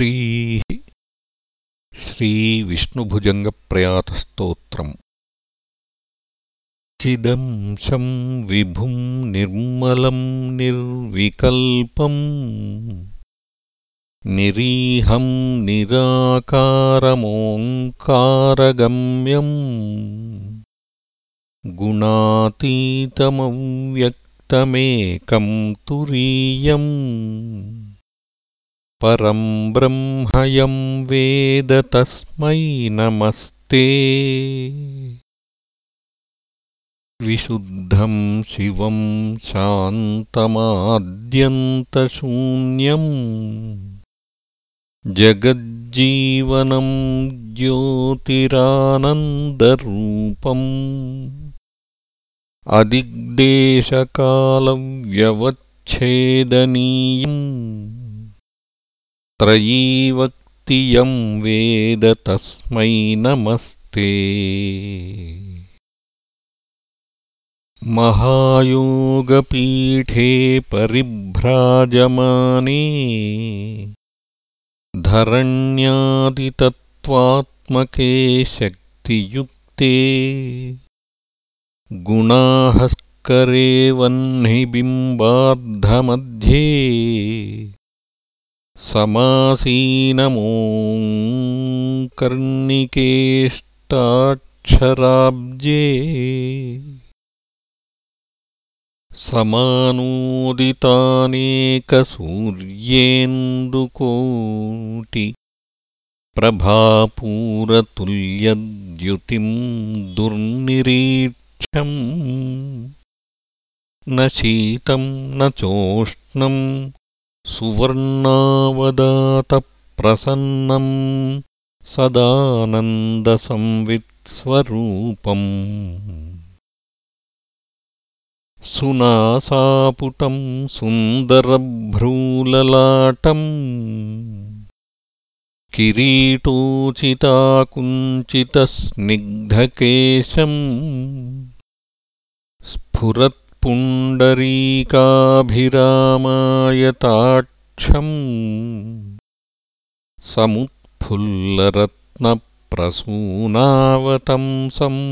श्रीः श्रीविष्णुभुजङ्गप्रयातस्तोत्रम् चिदंशं विभुं निर्मलं निर्विकल्पम् निरीहं निराकारमोङ्कारगम्यम् गुणातीतमव्यक्तमेकं तुरीयम् परं ब्रह्मयं वेद तस्मै नमस्ते। विशुद्धं शिवं शान्तमाद्यन्तशून्यम्। जगज्जीवनं ज्योतिरानन्दरूपम्। अदिग्देशकालव्यवच्छेदनीयम् त्रयीवक्तियं वेद तस्मै नमस्ते। महायोगपीठे परिभ्राजमाने धरण्यादितत्त्वात्मके शक्तियुक्ते गुणाहस्करे वह्निबिम्बार्धमध्ये समासीनमोङ्कर्णिकेष्टाक्षराब्जे प्रभापूरतुल्यद्युतिं दुर्निरीक्षम् न शीतं न चोष्णम् सुवर्णावदातप्रसन्नम् सदानन्दसंवित्स्वरूपम्। सुनासापुटं सुन्दरभ्रूललाटम्। किरीटोचिताकुञ्चितस्निग्धकेशम्। स्फुरत् पुण्डरीकाभिरामायताक्षम् समुत्फुल्लरत्नप्रसूनावतंसम्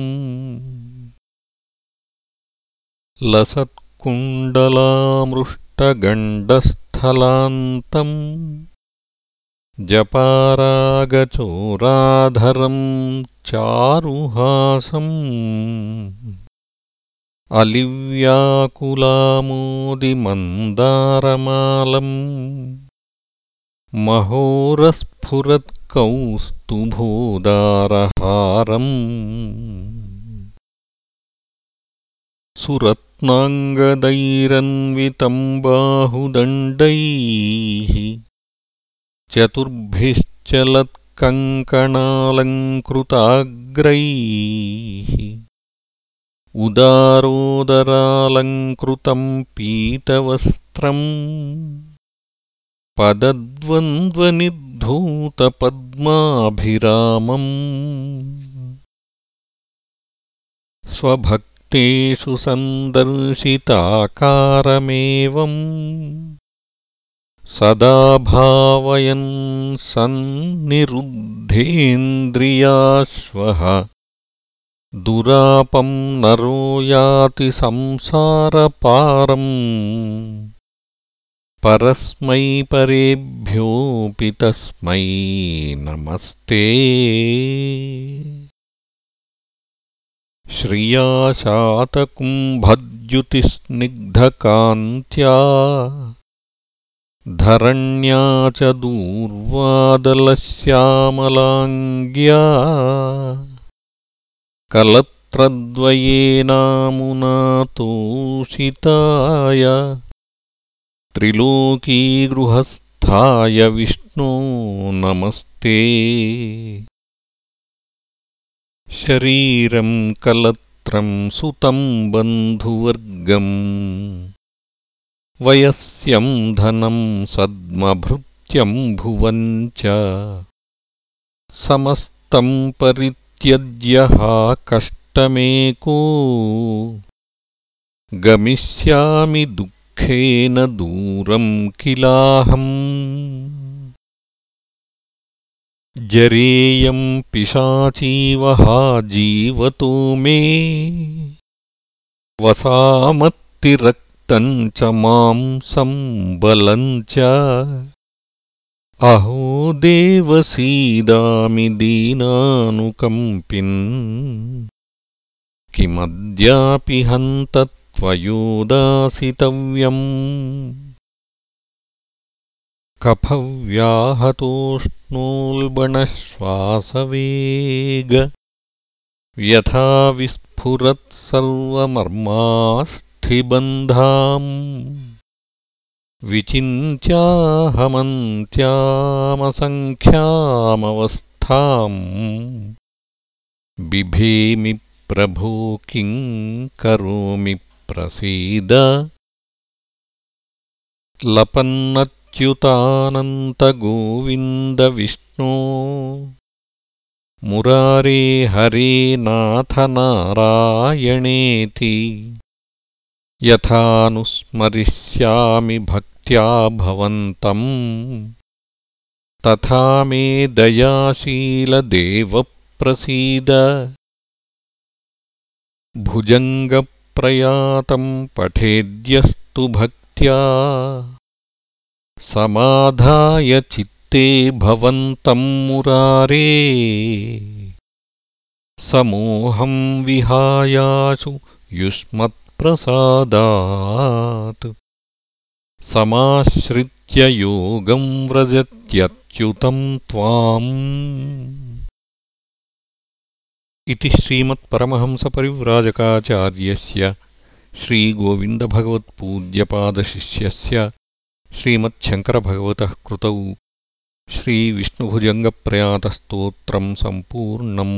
लसत्कुण्डलामृष्टगण्डस्थलान्तम् जपारागचोराधरं चारुहासम् अलिव्याकुलामोदिमन्दारमालम् महोरस्फुरत्कौस्तुभोदारहारम् सुरत्नाङ्गदैरन्वितं बाहुदण्डैः चतुर्भिश्चलत्कङ्कणालङ्कृताग्रैः उदारोदरालङ्कृतं पीतवस्त्रम्। पदद्वन्द्वनिर्धूतपद्माभिरामम्। स्वभक्तेषु सन्दर्शिताकारमेवम्। सदा भावयन् सन्निरुद्धेन्द्रियाश्वः दुरापं नरो याति संसारपारम्। परस्मै परेभ्योऽपि तस्मै नमस्ते। श्रियाशातकुम्भद्युतिस्निग्धकान्त्या धरण्या च दूर्वादलश्यामलाङ्ग्या कलत्रद्वयेनामुनातोषिताय त्रिलोकीगृहस्थाय विष्णो नमस्ते। शरीरं कलत्रं सुतं बन्धुवर्गम् वयस्यं धनं सद्मभृत्यं भुवं च समस्तं परि त्यज्यः कष्टमेको गमिष्यामि दुःखेन दूरं किलाहम्। जरेयं पिशाचीवहा जीवतो मे। वसामत्तिरक्तम् च मांसम् बलम् च अहो देवसीदामि दीनानुकम्पिन्। किमद्यापि हन्त त्वयोदासितव्यम् कफव्याहतोष्णोल्बणश्वासवेग। व्यथा विस्फुरत्सर्वमर्मास्थिबन्धाम् विचिन्त्याहमन्त्यामसङ्ख्यामवस्थाम्। बिभेमि प्रभो किं करोमि प्रसीद। लपन्नच्युतानन्तगोविन्दविष्णो। मुरारे हरे नाथ नारायणेति यथानुस्मरिष्यामि भक्त्या भवन्तम्। तथा मे दयाशीलदेवप्रसीद। भुजङ्गप्रयातम् पठेद्यस्तु भक्त्या। समाधाय चित्ते भवन्तम् मुरारे। समोहं विहायाशु युष्मत्प्रसादात् समाश्रित्य योगं व्रजत्यच्युतं त्वाम्। इति श्रीमत्परमहंसपरिव्राजकाचार्यस्य श्रीगोविन्दभगवत्पूज्यपादशिष्यस्य श्रीमच्छङ्करभगवतः कृतौ श्रीविष्णुभुजङ्गप्रयातस्तोत्रम् सम्पूर्णम्